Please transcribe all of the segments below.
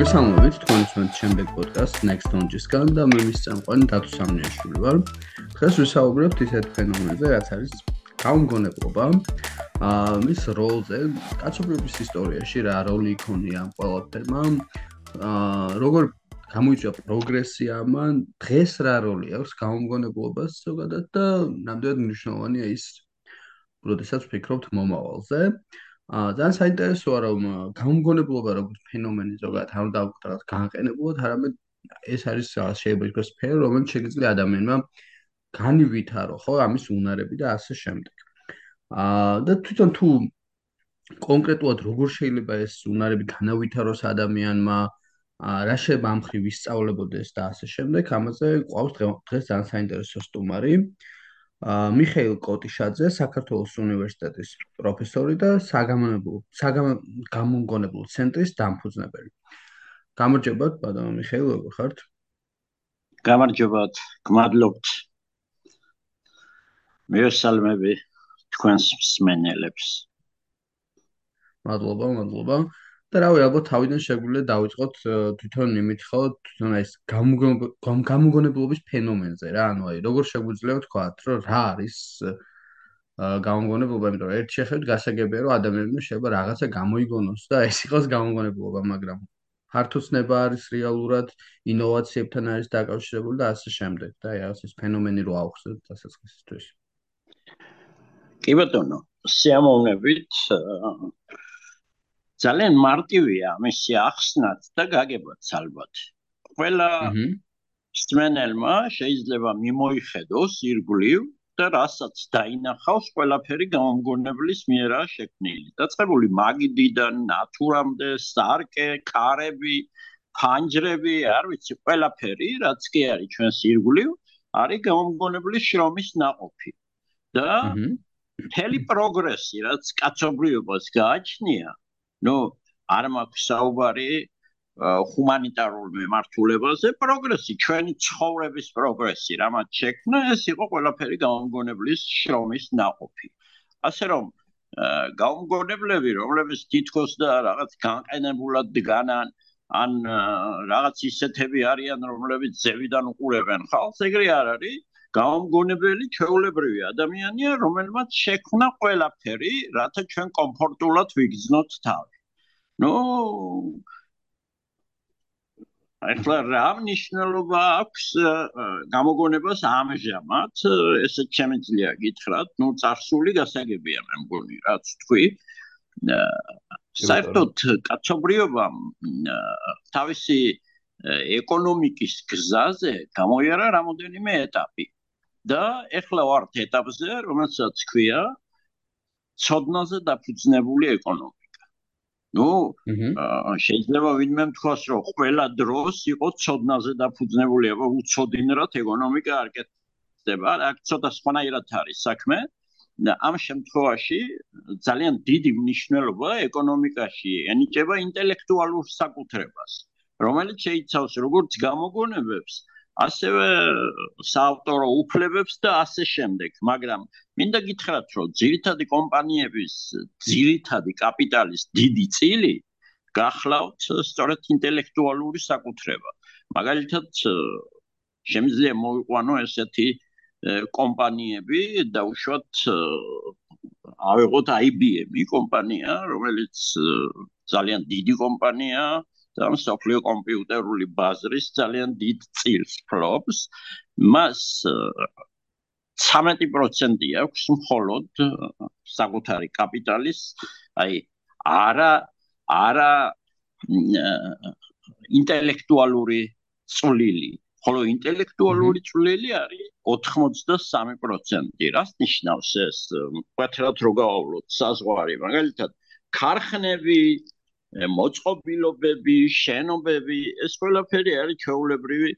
მოგესალმებით თქვენს მე შემდეგ პოდკასტ Next Launch-ისგან და მე მის წამყვანი დათო სამნიაშვილი ვარ. დღეს ვისაუბრებთ ისეთ ფენომენზე, რაც არის გაუმგონებლობა. აა მის როლზე კაცობრიობის ისტორიაში რა როლი იქონია ყველაფერმა. აა როგორ გამოიწვია პროგრესია მან დღეს რა როლი აქვს გაუმგონებლობას ზოგადად და ნამდვილად მნიშვნელოვანია ის როდესაც ვფიქრობთ მომავალზე. აა ძალიან საინტერესოა რომ გამგონებლობა როგორც ფენომენი ზოგადად არ დავკვდრათ განყენებულად, არამედ ეს არის შეიძლება იყოს სფერო, რომელიც შეიძლება ადამიანმა განივითარო, ხო, ამის უნარები და ასე შემდეგ. აა და თვითონ თუ კონკრეტულად როგორ შეიძლება ეს უნარები განავითაროს ადამიანმა, აა რა შეიძლება ამ ხრივ ისწავლებოდეს და ასე შემდეგ, ამაზე ყავს დღეს ძალიან საინტერესო სტუმარი. მიხეილ კოტიშაძე საქართველოს უნივერსიტეტის პროფესორი და საგამონებულ საგამონგონებულ ცენტრის დამფუძნებელი. გამარჯობათ, ბატონო მიხეილ, როგორ ხართ? გამარჯობათ, გმადლობთ. მიესალმები თქვენს მსმენელებს. მადლობა, მადლობა. და რავი, ალბათ თავიდან შეგვიძლია დავიწყოთ თვითონ იმით ხო, თვითონ ეს გამოგონებლობის ფენომენზე რა, ანუ აი როგორ შეგვიძლია ვთქვა, რომ რა არის გამოგონებლობა, იმიტომ რომ ერთ შეხედვით გასაგებია, რომ ადამიანმა შეიძლება რაღაცა გამოიგონოს და ეს იყოს გამოგონებლობა, მაგრამ ფართოცნება არის რეალურად ინოვაციებთან არის დაკავშირებული და ასე შემდეგ და აი ეს ფენომენი რო აუხსნეთ დასაწყისისთვის. კი ბატონო, სიამოვნებით ძალიან მარტივია მისი ახსნაც და გაგებაც ალბათ. ყველა სტმენელმა შეიძლება მიმოიხედოს ირგვლივ და რასაც დაინახავს ყველაფერი გამომგონებლის მიერაა შექმნილი. დაწყებული მაგიდიდან ნატურამდე, სარკე, კარები, ფანჯრები, არ ვიცი, ყველაფერი, რაც კი არის ჩვენს ირგვლივ, არის გამომგონებლის შრომის ნაყოფი. და მთელი პროგრესი, რაც კაცობრიობას გააჩნია, ну არ მაქვს საუბარი ჰუმანიტარულ მემართულებაზე პროგრესი ჩვენი ცხოვრების პროგრესი რამაც შექმნა ეს იყო ყველაფერი გამომგონებლის შრომის ნაყოფი. ასე რომ გამომგონებლები რომლებიც თითქოს და რაღაც განყენებულად დგანან ან რაღაც ისეთები არიან რომლებიც ზევიდან უყურებენ ხალხს ეგრე არ არის გამომგონებელი ჩვეულებრივი ადამიანია, რომელმაც შექმნა ყველაფერი, რათა ჩვენ კომფორტულად ვიგრძნოთ თავი. ნუ ახლა რა მნიშვნელობა აქვს გამოგონებას ამჟამად? ესე შემიძლია გითხრათ, ნუ წარსული გასაგებია მე მგონი, რაც თქვი. საერთოდ კაცობრიობამ თავისი ეკონომიკის გზაზე გამოიარა რამოდენიმე ეტაპი. და ეხლა ვართ ეტაპზე, რომელსაც ქვია ცოდნაზე დაფუძნებული ეკონომიკა. ნუ შეიძლება ვინმე თქვას, რომ ყველა დროს იყო ცოდნაზე დაფუძნებული, აბა უცოდინრად ეკონომიკა არ კეთდება, აქ ცოტა სხვანაირად არის საქმე. და ამ შემთხვევაში ძალიან დიდი მნიშვნელობა ეკონომიკაში ენიჭება ინტელექტუალურ საკუთრებას, რომელიც შეიცავს როგორც გამოგონებებს, ასევე საავტორო უფლებებს და ასე შემდეგ, მაგრამ მინდა გითხრათ, რომ ძირითადი კომპანიების ძირითადი კაპიტალის დიდი წილი გახლავთ სწორედ ინტელექტუალური საკუთრება. მაგალითად, შემიძლია მოვიყვანო ესეთი კომპანიები და უშუალოდ ავიღოთ IBM-ი კომპანია, რომელიც ძალიან დიდი კომპანიაა და მსოფლიო კომპიუტერული ბაზრის ძალიან დიდ წილს ფლობს მას 13% აქვს მხოლოდ საკუთარი კაპიტალის აი არა არა ინტელექტუალური წვლილი ხოლო ინტელექტუალური წვლილი არის 83%. რას ნიშნავს ეს? ვთქვათ, რომ გავავლოთ საზღვარი, მაგალითად, ქარხნები, მოწყობილობები, შენობები, ეს ყველაფერი არის ჩაულებრივი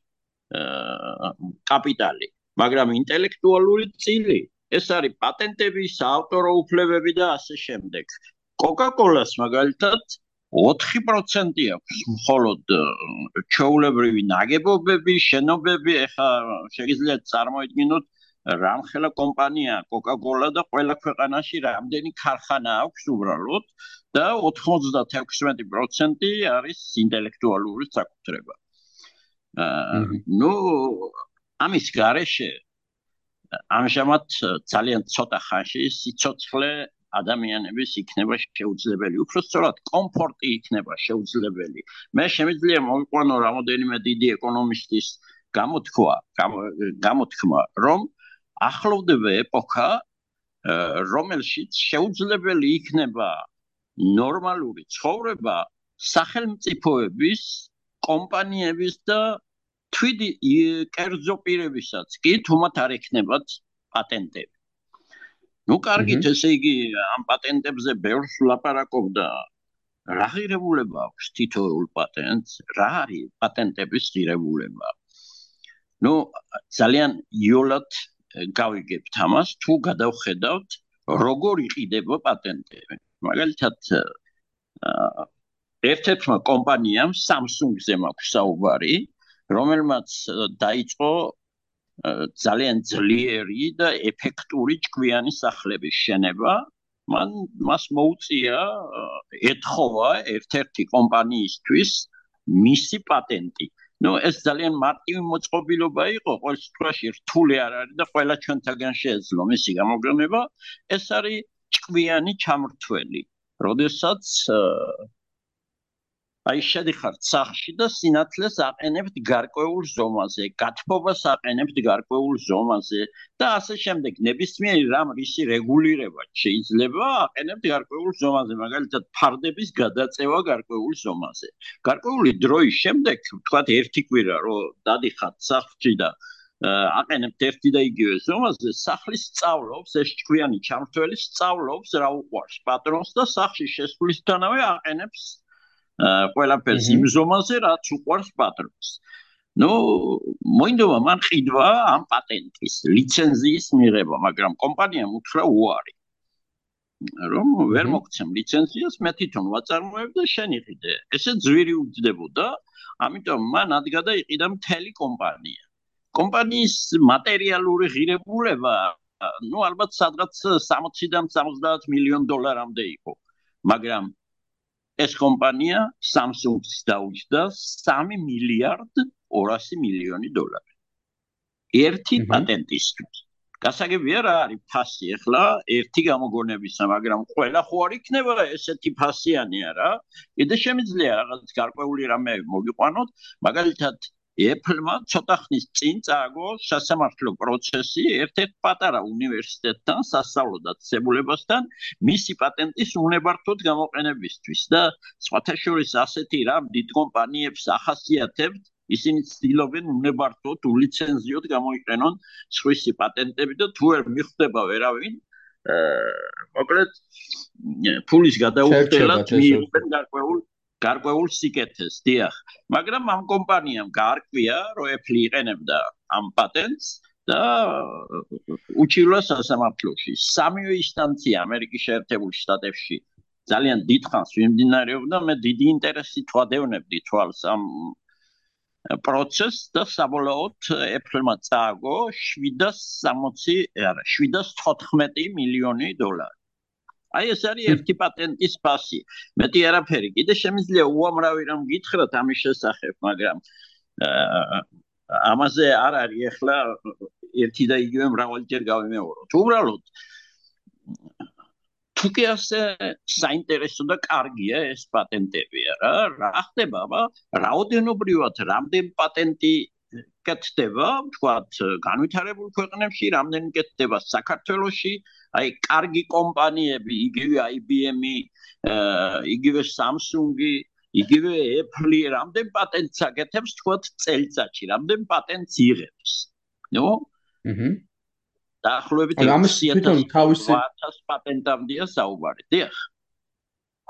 კაპიტალი, მაგრამ ინტელექტუალური წილი, ეს არის პატენტები, საავტორო უფლებები და ასე შემდეგ. Coca-Cola-ს მაგალითად 4% აქვს მხოლოდ ჩაულებრივი ნაგებობები, შენობები, ეხა შეგიძლიათ წარმოიდგინოთ რამხელა კომპანია Coca-Cola და ყველა ქვეყანაში რამდენი ქარხანა აქვს უბრალოდ და 96% არის ინტელექტუალური საკუთრება. აა ნუ ამის garaშე ამჟამად ძალიან ცოტა ხანში სიცოცხლე ადამიანების იქნება შეუძლებელი. უფრო სწორად, კომფორტი იქნება შეუძლებელი. მე შემიძლია მოვიყვანო რამოდენიმე დიდი ეკონომისტის გამოთქვა, გამოთქმა, რომ ახლოვდება ეპოქა, რომელშიც შეუძლებელი იქნება ნორმალური ცხოვრება სახელმწიფოების, კომპანიების და თვითი კერძო პირებისაც კი თუმად არ ექნებათ პატენტები. ну კარგით ესე იგი ამ პატენტებზე ბევრს ლაპარაკობდა რა ღირებულება აქვს თითოეულ პატენტს რა არის პატენტების ღირებულება ну ძალიან იოლად გავიგებთ ამას თუ გადავხედავთ როგორ იყიდება პატენტები მაგალითად ერთ-ერთმა კომპანიამ Samsung-ზე მაქვს საუბარი რომელმაც დაიწყო ძალიან ძლიერი და ეფექტური ჭკვიანი სახლების შენება მან მას მოუწია ეთხოვა ერთ-ერთი კომპანიისთვის მისი პატენტი. ნუ ეს ძალიან მარტივი მოწყობილობა იყო, ყოველ შემთხვევაში რთული არ არის და ყველა ჩვენთაგან შეეძლო მისი გამოგონება. ეს არის ჭკვიანი ჩამრთველი. როდესაც აი შედიხართ სახში და სინათლეს აყენებთ გარკვეულ ზომაზე, გათბობას აყენებთ გარკვეულ ზომაზე და ასე შემდეგ. ნებისმიერი რამ რისი რეგულირება შეიძლება აყენებთ გარკვეულ ზომაზე, მაგალითად ფარდების გადაწევა გარკვეულ ზომაზე. გარკვეული დროის შემდეგ, თქვათ ერთი კვირა, რომ დადიხართ სახში და აყენებთ ერთი და იგივე ზომაზე, სახლის სწავლობს ეს ჭკვიანი ჩამრთველი სწავლობს რა უყვარს პატრონს და სახში შესვლისთანავე აყენებს ყველაფერს იმ ზომაზე, რაც უყვარს პატრონს. ნუ მოინდომა მან ყიდვა ამ პატენტის ლიცენზიის მიღება, მაგრამ კომპანიამ უთხრა უარი. რომ ვერ მოგცემ ლიცენზიას, მე თვითონ ვაწარმოებ და შენ იყიდე. ესე ძვირი უძდებოდა, ამიტომ მან ადგადა იყიდა მთელი კომპანია. კომპანიის მატერიალური ღირებულება, ну, ალბათ სადღაც 60-დან 70 მილიონ დოლარამდე იყო. მაგრამ ეს კომპანია Samsung-ს დაუჭდა 3 მილიარდ 200 მილიონი დოლარი. ერთი პატენტისთვის. გასაგებია რა არის ფასი ახლა ერთი გამოგონებისა, მაგრამ ყველა ხო არ იქნება ესეთი ფასიანი არა? კიდე შემიძლია რაღაც გარკვეული რამე მოგიყვანოთ, მაგალითად Apple-მა ცოტა ხნის წინ წააგო სასამართლო პროცესი ერთ-ერთ პატარა უნივერსიტეტთან სასწავლო დაწესებულებასთან მისი პატენტის უნებართვოდ გამოყენებისთვის და სხვათა შორის ასეთი რამ დიდ კომპანიებს ახასიათებთ ისინი ცდილობენ უნებართვოდ ულიცენზიოდ გამოიყენონ სხვისი პატენტები და თუ ვერ მიხვდება ვერავინ მოკლედ ფულის გადაუხდელად მიიღებენ გარკვეულ გარკვეულ სიკეთეს, დიახ. მაგრამ ამ კომპანიამ გაარკვია, რომ Apple იყენებდა ამ პატენტს და უჩივლა სასამართლოში. სამივე ინსტანცია ამერიკის შეერთებულ შტატებში ძალიან დიდხანს მიმდინარეობდა, მე დიდი ინტერესი თვადევნებდი თვალს ამ პროცესს და საბოლოოდ Apple-მა წააგო 760, არა, 714 მილიონი დოლარი. აი ეს არის ერთი პატენტის ფასი. მეტი არაფერი. კიდე შემიძლია უამრავი რამ გითხრათ ამის შესახებ, მაგრამ ამაზე არ არის ახლა ერთი და იგივე მრავალჯერ გავიმეოროთ. უბრალოდ თუ კი ასე საინტერესო და კარგია ეს პატენტები რა, რა ხდება, რაოდენობრივად რამდენ პატენტი კეთდება, თქვათ, განვითარებულ ქვეყნებში, რამდენი კეთდება საქართველოში, აი, კარგი კომპანიები, იგივე IBM-ი, იგივე Samsung-ი, იგივე Apple-ი, რამდენ პატენტს აკეთებს, თქვათ, წელიწადში, რამდენ პატენტს იღებს. ნუ? აჰა. დაახლოებით 100000 თავისი 1000 პატენტამდეა საუბარი. დიახ.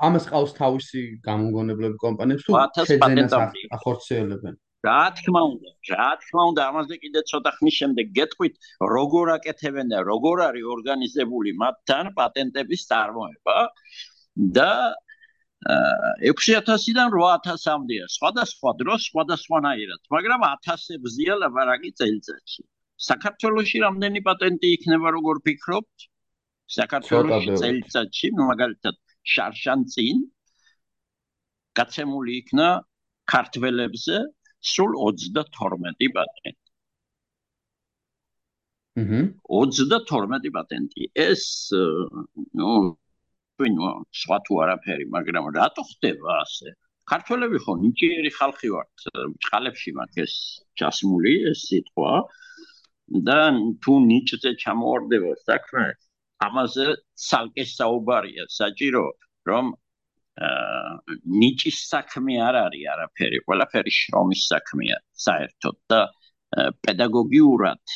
ამას ყავს თავისი გამოგონებლები კომპანიებს თუ შეძენას ახორციელებენ? რა თქმა უნდა, რა თქმა უნდა, ამაზე კიდე ცოტა ხნის შემდეგ გეტყვით, როგორ აკეთებენ და როგორ არის ორგანიზებული მათთან პატენტების წარმოება და 6000-დან 8000-მდეა, სხვადასხვა დროს სხვადასხვანაირად, მაგრამ 1000-ზეა ლაპარაკი წელიწადში. საქართველოში რამდენი პატენტი იქნება, როგორ ფიქრობთ? საქართველოში წელიწადში, მაგალითად, შარშან წინ გაცემული იქნა ქართველებზე სულ 22 პატენტი. აჰა. 22 პატენტი. ეს ნუ ვინო, სხვა თუ არაფერი, მაგრამ რატო ხდება ასე? ქართველები ხო ნიჭიერი ხალხი ვართ, წყალებში მაქვს ეს ჩასმული ეს სიტყვა. და თუ ნიჭზე ჩამოვარდება საქმე, ამაზე ცალკე საუბარია, საჭირო რომ ნიჭის საქმე არ არის არაფერი, ყველაფერი შრომის საქმეა საერთოდ და პედაგოგიურად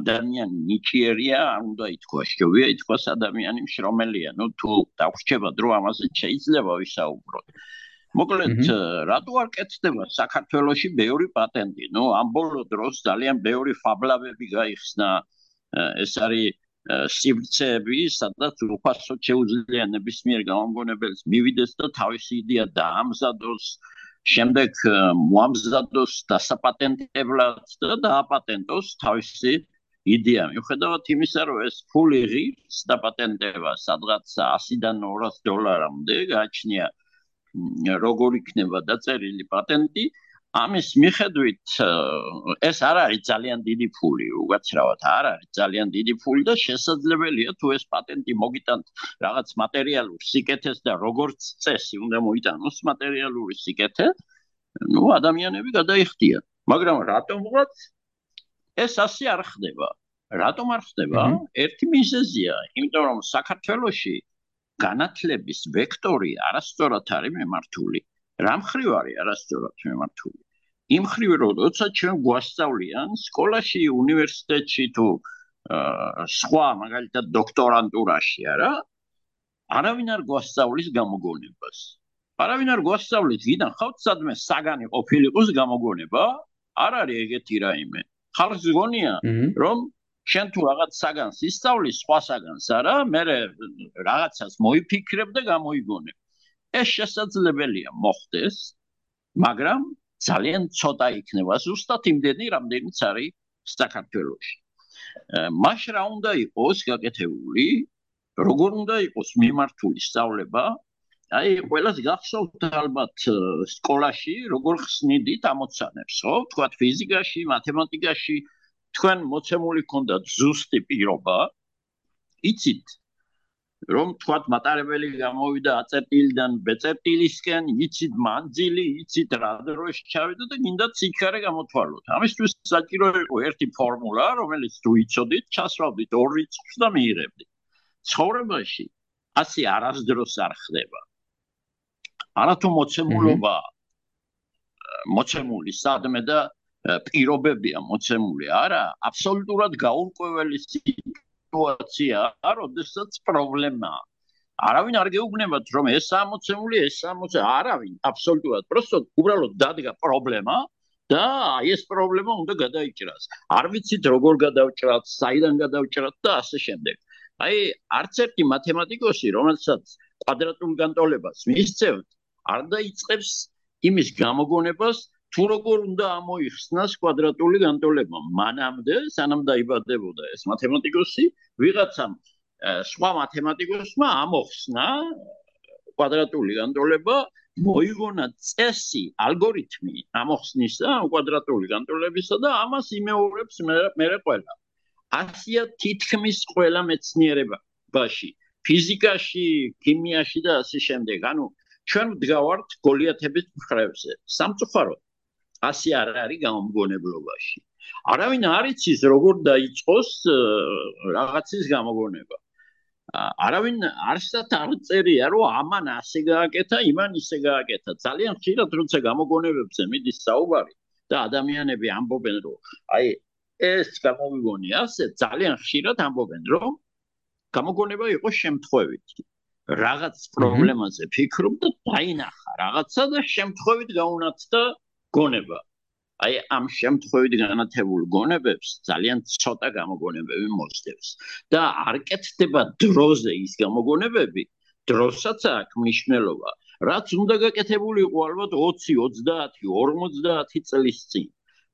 ადამიანი ნიჭიერია, არ უნდა ითქვა, შეგვია ითქვას ადამიანი მშრომელია. ნუ თუ დავრჩება დრო ამაზე შეიძლება ვისაუბროთ. მოკლედ, რატო არ კეთდება საქართველოსი ბევრი პატენტი? ნუ ამ ბოლო დროს ძალიან ბევრი ფაბლავები გაიხსნა. ეს არის სივრცეები, სადაც უფასო შეუძლია ნებისმიერ გამომგონებელს მივიდეს და თავისი იდეა დაამზადოს, შემდეგ მოამზადოს დასაპატენტებლად და დააპატენტოს თავისი იდეა. მიუხედავად იმისა, რომ ეს ფული ღირს დაპატენტება სადღაც 100-დან 200 დოლარამდე გააჩნია როგორ იქნება დაწერილი პატენტი ამის მიხედვით ეს არ არის ძალიან დიდი ფული უგაცრავად. არ არის ძალიან დიდი ფული და შესაძლებელია თუ ეს პატენტი მოგიტანთ რაღაც მატერიალურ სიკეთეს და როგორც წესი უნდა მოიტანოს მატერიალური სიკეთე ну ადამიანები გადაიხდიან. მაგრამ რატომღაც ეს ასე არ ხდება. რატომ არ ხდება? ერთი მიზეზია იმიტომ რომ საქართველოსი განათლების ვექტორი არასწორად არის მიმართული. რა მხრივ არის არასწორად მიმართული? იმ მხრივ რომ როცა ჩვენ გვასწავლიან სკოლაში, უნივერსიტეტში თუ სხვა მაგალითად დოქტორანტურაში არა, არავინ არ გვასწავლის გამოგონებას. არავინ არ გვასწავლის ვიდან ხავთ სადმე საგანი ყოფილიყოს გამოგონება? არ არის ეგეთი რაიმე. ხალხს გონია რომ შენ თუ რაღაც საგანს ისწავლის, სხვა საგანს არა, მე რაღაცას მოიფიქრებ და გამოიგონებ. ეს შესაძლებელია მოხდეს, მაგრამ ძალიან ცოტა იქნება ზუსტად იმდენი, რამდენიც არის საქართველოში. მაშ რა უნდა იყოს გაკეთებული? როგორ უნდა იყოს მიმართული სწავლება? აი, ყველას გახსოვთ ალბათ სკოლაში როგორ ხსნიდით ამოცანებს, ხო? თქვა ფიზიკაში, მათემატიკაში, თქვენ მოცემული ქონდათ ზუსტი პირობა იცით რომ თქვათ მატარებელი გამოვიდა აწერტილიდან ბეწერტილისკენ იცით მანძილი იცით რა დროს ჩავიდა და გინდა ციხარე გამოთვალოთ. ამისთვის საჭირო იყო ერთი ფორმულა რომელიც თუ იცოდით ჩასვავდით ორ რიცხვს და მიიღებდით. ცხოვრებაში ასე არასდროს არ ხდება. არათუ მოცემულობა მოცემული სადმე და პირობებია მოცემული არა აბსოლუტურად გაურკვეველი სიტუაცია როდესაც პრობლემაა არავინ არ გეუბნებათ რომ ეს ამოცემული ეს ამოცე არავინ აბსოლუტურად პროსტო უბრალოდ დადგა პრობლემა და აი ეს პრობლემა უნდა გადაიჭრას. არ ვიცით როგორ გადავჭრათ საიდან გადავჭრათ და ასე შემდეგ. აი არც ერთი მათემატიკოსი რომელსაც კვადრატულ განტოლებას მისცევთ არ დაიწყებს იმის გამოგონებას თუ როგორ უნდა ამოიხსნას კვადრატული განტოლება მანამდე სანამ დაიბადებოდა ეს მათემატიკოსი ვიღაცამ სხვა მათემატიკოსმა ამოხსნა კვადრატული განტოლება მოიგონა წესი ალგორითმი ამოხსნისა კვადრატული განტოლებისა და ამას იმეორებს მე ყველა. ასია თითქმის ყველა მეცნიერებაში ფიზიკაში ქიმიაში და ასე შემდეგ. ანუ ჩვენ ვდგავართ გოლიათების მხრებზე სამწუხაროდ ასე არ არის გამოგონებლობაში. არავინ არ იცის როგორ დაიწყოს რაღაცის გამოგონება. არავინ არსად არ წერია რომ ამან ასე გააკეთა, იმან ისე გააკეთა. ძალიან ხშირად როცა გამოგონებებზე მიდის საუბარი და ადამიანები ამბობენ რომ აი ეს გამომიგონი ასე ძალიან ხშირად ამბობენ რომ გამოგონება იყო შემთხვევით. რაღაც პრობლემაზე ფიქრობ და დაინახა რაღაცა და შემთხვევით გაუნათდა გონება. აი ამ შემთხვევით განათებულ გონებებს ძალიან ცოტა გამოგონებები მოსდევს და არ კეთდება დროზე ის გამოგონებები, დროსაც აქვს მნიშვნელობა. რაც უნდა გაკეთებულიყო ალბათ 20, 30, 50 წლის წინ.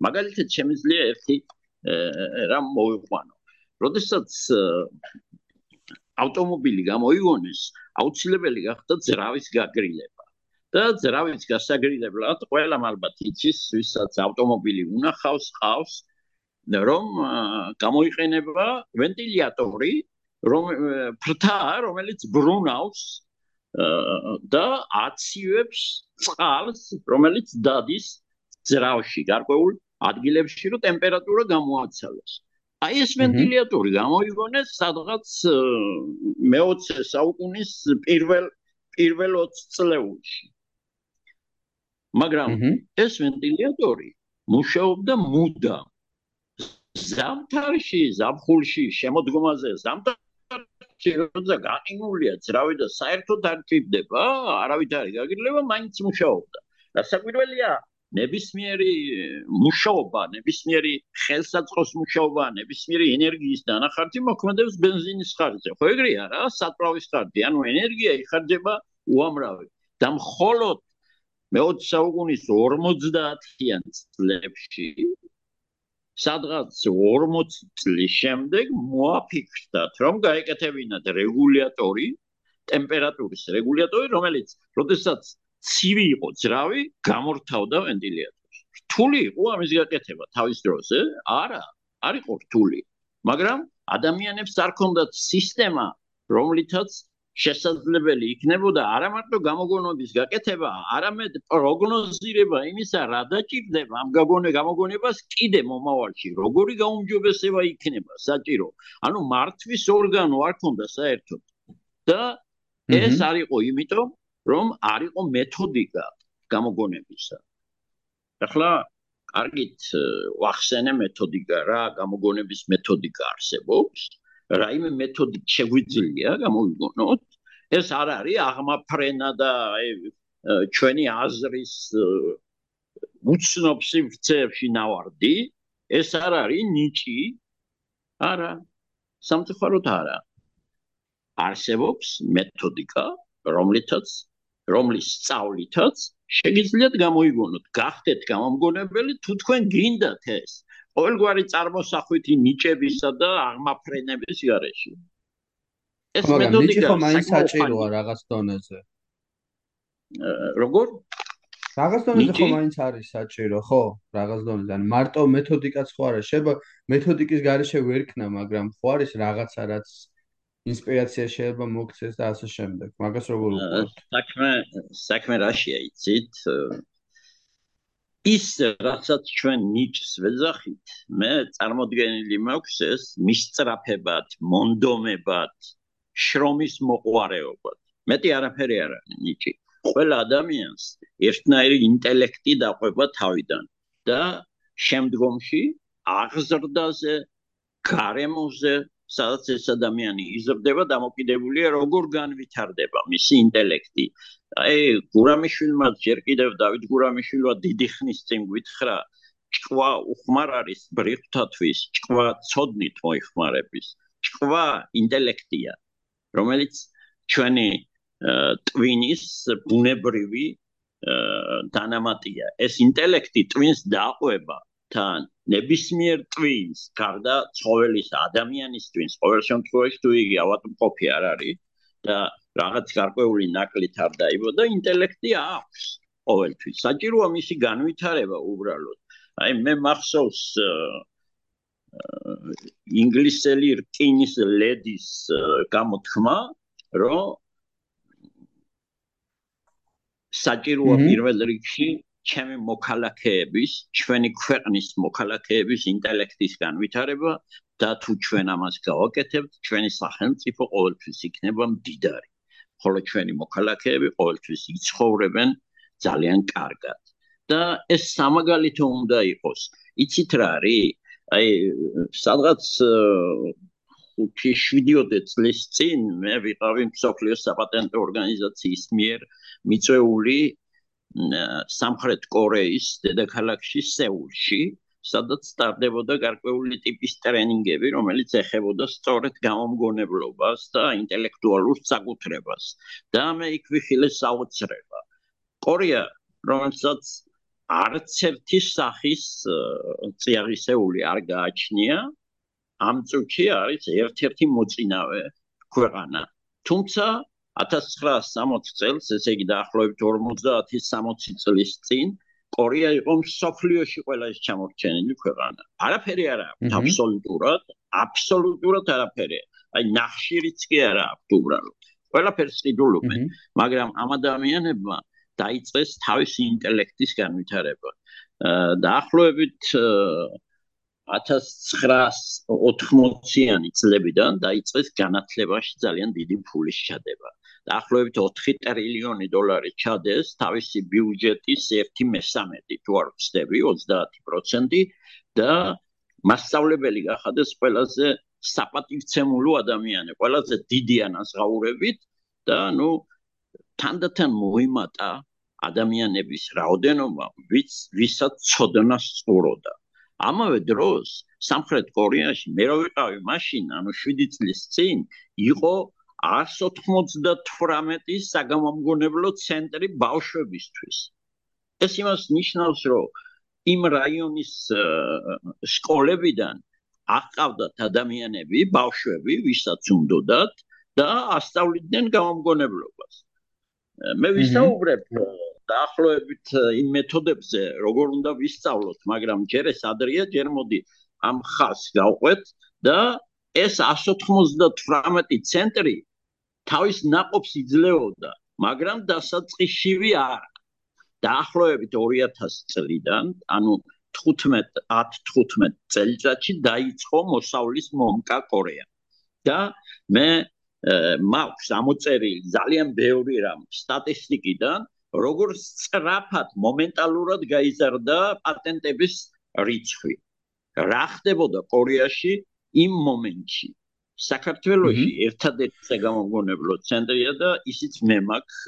მაგალითად, შემიძლია ერთი რა მოიყვანო. როდესაც ავტომობილი გამოიგონეს, აუცილებელი გახდა ძრავის გაგრილება. და ძრავის გასაგრილებლად ყველამ ალბათ იცის, ვისაც ავტომობილი უნახავს, ყავს, რომ გამოიყენება ვენტილატორი, რომ ფრთა, რომელიც ბრუნავს და აციებს წყალს, რომელიც დადის ძრავში, გარკვეულ ადგილებში, რომ ტემპერატურა გამოაცალოს. აი ეს ვენტილატორი გამოიგონეს სადღაც მე-20 საუკუნის პირველ პირველ 20 წლებში. მაგრამ ეს ვენტილატორი მუშაობდა მუდამ. ზამთარში, ზაფხულში, შემოდგომაზე, ზამთარში როცა გაყინულია ძრავი და საერთოდ არ ჭირდება, არავით არ გაგილება, მაინც მუშაობდა. დასაკვირველია, ნებისმიერი მუშაობა, ნებისმიერი ხელსაწყოს მუშაობა, ნებისმიერი ენერგიის დანახართი მოქმედებს бенზინის ხარჯზე. ხო ეგრეა რა, საწვავის ხარჯი, ანუ ენერგია იხარჯება უამრავი. და მხოლოდ მე-20 საუკუნის 50-იან წლებში სადღაც 40 წლის შემდეგ მოაფიქრდათ, რომ გაეკეთებინათ რეგულატორი, ტემპერატურის რეგულატორი, რომელიც, როდესაც ცივი იყო ძრავი, გამორთავდა ვენტილატორს. რთული იყო ამის გაკეთება თავის დროზე? არა, არ იყო რთული. მაგრამ ადამიანებს არ ქონდათ სისტემა, რომლითაც შესაძლებელი იქნებოდა არა მარტო გამოგონების გაკეთება, არამედ პროგნოზირება იმისა, რა დაჭირდება ამ გაგონე გამოგონებას კიდე მომავალში, როგორი გაუმჯობესება იქნება საჭირო. ანუ მართვის ორგანო არ ქონდა საერთოდ. და ეს არ იყო იმიტომ, რომ არ იყო მეთოდიკა გამოგონებისა. ახლა კარგით ვახსენე მეთოდიკა რა, გამოგონების მეთოდიკა არსებობს. რაიმე მეთოდი შეგვიძლია გამოვიგონოთ. ეს არ არის აღმაფრენა და ჩვენი აზრის უცნობ სივრცეებში ნავარდი. ეს არ არის ნიჭი. არა. სამწუხაროდ არა. არსებობს მეთოდიკა, რომლითაც რომლის სწავლითაც შეგიძლიათ გამოიგონოთ, გახდეთ გამომგონებელი თუ თქვენ გინდათ ეს. ყოველგვარი წარმოსახვითი ნიჭებისა და აღმაფრენების გარეშე. ეს მეთოდიკა მაინც საჭიროა რაღაც დონეზე. როგორ? რაღაც დონეზე ხო მაინც არის საჭირო, ხო? რაღაც დონეზე. ან მარტო მეთოდიკაც ხო არა, შეიძლება მეთოდიკის გარეშე ვერ ქნა, მაგრამ ხო არის რაღაცა რაც ინსპირაცია შეიძლება მოგცეს და ასე შემდეგ. მაგას როგორ უყურებთ? საქმე საქმე რაშია იცით? ის რასაც ჩვენ ნიჭს ვეძახით, მე წარმოდგენილი მაქვს ეს მისწრაფებად, მონდომებად, შრომის მოყვარეობად. მეტი არაფერი არ არის ნიჭი. ყველა ადამიანს ერთნაირი ინტელექტი დაყვება თავიდან და შემდგომში აღზრდაზე, გარემოზე სადაც ეს ადამიანი იზრდება დამოკიდებულია როგორ განვითარდება მისი ინტელექტი. აი გურამიშვილმა ჯერ კიდევ დავით გურამიშვილმა დიდი ხნის წინ გითხრა ჭკვა უხმარ არის ბრიხთათვის, ჭკვა ცოდნით მოიხმარების. ჭკვა ინტელექტია, რომელიც ჩვენი ტვინის ბუნებრივი დანამატია. ეს ინტელექტი ტვინს დაყვება თან ნებისმიერ ტვინს, გარდა ცხოველის ადამიანის ტვინს, ყოველ შემთხვევაში თუ იგი ავადმყოფი არ არის და რაღაც გარკვეული ნაკლით არ დაიბო და ინტელექტი აქვს ყოველთვის. საჭიროა მისი განვითარება უბრალოდ. აი მე მახსოვს ინგლისელი რკინის ლედის გამოთქმა, რომ საჭიროა პირველ რიგში ჩემი მოქალაქეების, ჩვენი ქვეყნის მოქალაქეების ინტელექტის განვითარება და თუ ჩვენ ამას გავაკეთებთ, ჩვენი სახელმწიფო ყოველთვის იქნება მდიდარი. ხოლო ჩვენი მოქალაქეები ყოველთვის იცხოვრებენ ძალიან კარგად. და ეს სამაგალითო უნდა იყოს. იცით რა არის? აი, სადღაც 5-7 წლის წინ მე ვიყავი მსოფლიოს საპატენტო ორგანიზაციის მიერ მიწვეული სამხრეთ კორეის დედაქალაქში სეულში, სადაც სტარდებოდა გარკვეული ტიპის ტრენინგები, რომელიც ეხებოდა სწორედ გამომგონებლობას და ინტელექტუალურ საკუთრებას. და მე იქ ვიხილე საოცრება. კორეა, რომელსაც არც ერთი სახის ციაღისეული არ გააჩნია ამ წუთში არის ერთ-ერთი მოწინავე ქვეყანა თუმცა 1960 წელს ესე იგი დაახლოებით 50-60 წლის წინ კორეა იყო სოფლიოში ყველაზე ჩამორჩენილი ქვეყანა. არაფერი არ აქვს აბსოლუტურად, აბსოლუტურად არაფერი. აი ნახშირიც კი არ აქვს უბრალოდ. ყველაფერს ყიდულობენ, მაგრამ ამ ადამიანებმა დაიწყეს თავისი ინტელექტის განვითარება. დაახლოებით 1980-იანი წლებიდან დაიწყეს განათლებაში ძალიან დიდი ფულის ჩადება. დაახლოებით 4 ტრილიონი დოლარი ჩადეს თავისი ბიუჯეტის 1/13 თუ არ ვწდები 30% და მასშტაბებელი გახადეს ყველაზე საპატივცემულო ადამიანი, ყველაზე დიდი ანაზღაურებით და ნუ თანდათან მოიმატა ადამიანების რაოდენობა, ვის ვისაც წოდნა სწოროდა. ამავე დროს სამხრეთ კორეაში მე რო ვიყავი მაშინ, ანუ 7 წლის წინ იყო 198 საგამომგონებლო ცენტრი ბავშვებისთვის. ეს იმას ნიშნავს, რომ იმ რაიონის სკოლებიდან აყავდათ ადამიანები, ბავშვები, ვისაც უნდათ და ასწავლიდნენ გამომგონებლობას. მე ვისაუბრებ დაახლოებით იმ მეთოდებზე, როგორ უნდა ვისწავლოთ, მაგრამ ჯერ ეს ადრეა, ჯერ მოდი ამ ხას გავყვეთ და ეს 198 ცენტრი თავის ناقობს იძლეოდა, მაგრამ დასაწყისშივე არ დაახლოებით 2000 წლიდან, ანუ 15 10-15 წელიწადში დაიწყო მოსავლის მომკა კორეა. და მე მაქვს ამოწერილი ძალიან ბევრი რამ სტატისტიკიდან, როგორ სწრაფად მომენტალურად გაიზარდა პატენტების რიცხვი. რა ხდებოდა კორეაში იმ მომენტში? საქართველოში ერთადერთი საგამოგონებლო ცენტრია და ისიც მე მაქვს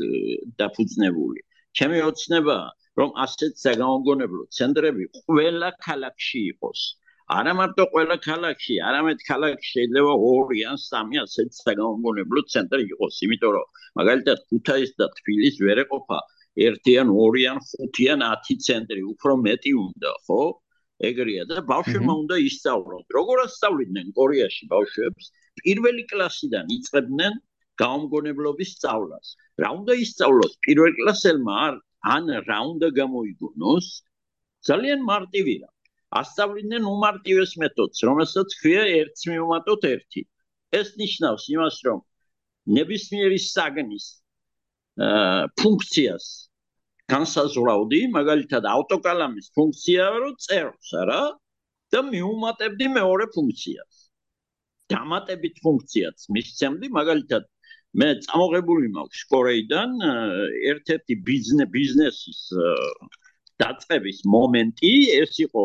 დაფუძნებული. ჩემი ოცნება რომ ასეთ საგამოგონებლო ცენტრები ყველა ქალაქში იყოს. არა მარტო ყველა ქალაქში, არამედ ქალაქში შეიძლება 2 ან 3 ასეთ საგამოგონებლო ცენტრი იყოს, იმიტომ რომ მაგალითად ქუთაის და თბილისის ვერ ეყოფა 1 ან 2 ან 5 ან 10 ცენტრი, უფრო მეტი უნდა, ხო? ეგრეა და ბავშვებმა უნდა ისწავლონ. როგორ ასწავლიდნენ კორეაში ბავშვებს? პირველი კლასიდან იწყებდნენ გამომგონებლობის სწავლას. რა უნდა ისწავლოს პირველ კლასელმა ან რა უნდა გამოიგონოს? ძალიან მარტივია. ასწავლიდნენ უმარტივეს მეთოდს, რომელსაც ქვია 1 მივუმატოთ 1. ეს ნიშნავს იმას, რომ ნებისმიერი საგნის აა ფუნქციას განსაზღვრავდი, მაგალითად ავტოკალამის ფუნქციაა რომ წეროს, არა? და მიუმატებდი მეორე ფუნქციას. დამატებით ფუნქციაც მისცემდი, მაგალითად მე წამოღებული მაქვს კორეიდან ერთ-ერთი ბიზნეს ბიზნესის დაწყების მომენტი ეს იყო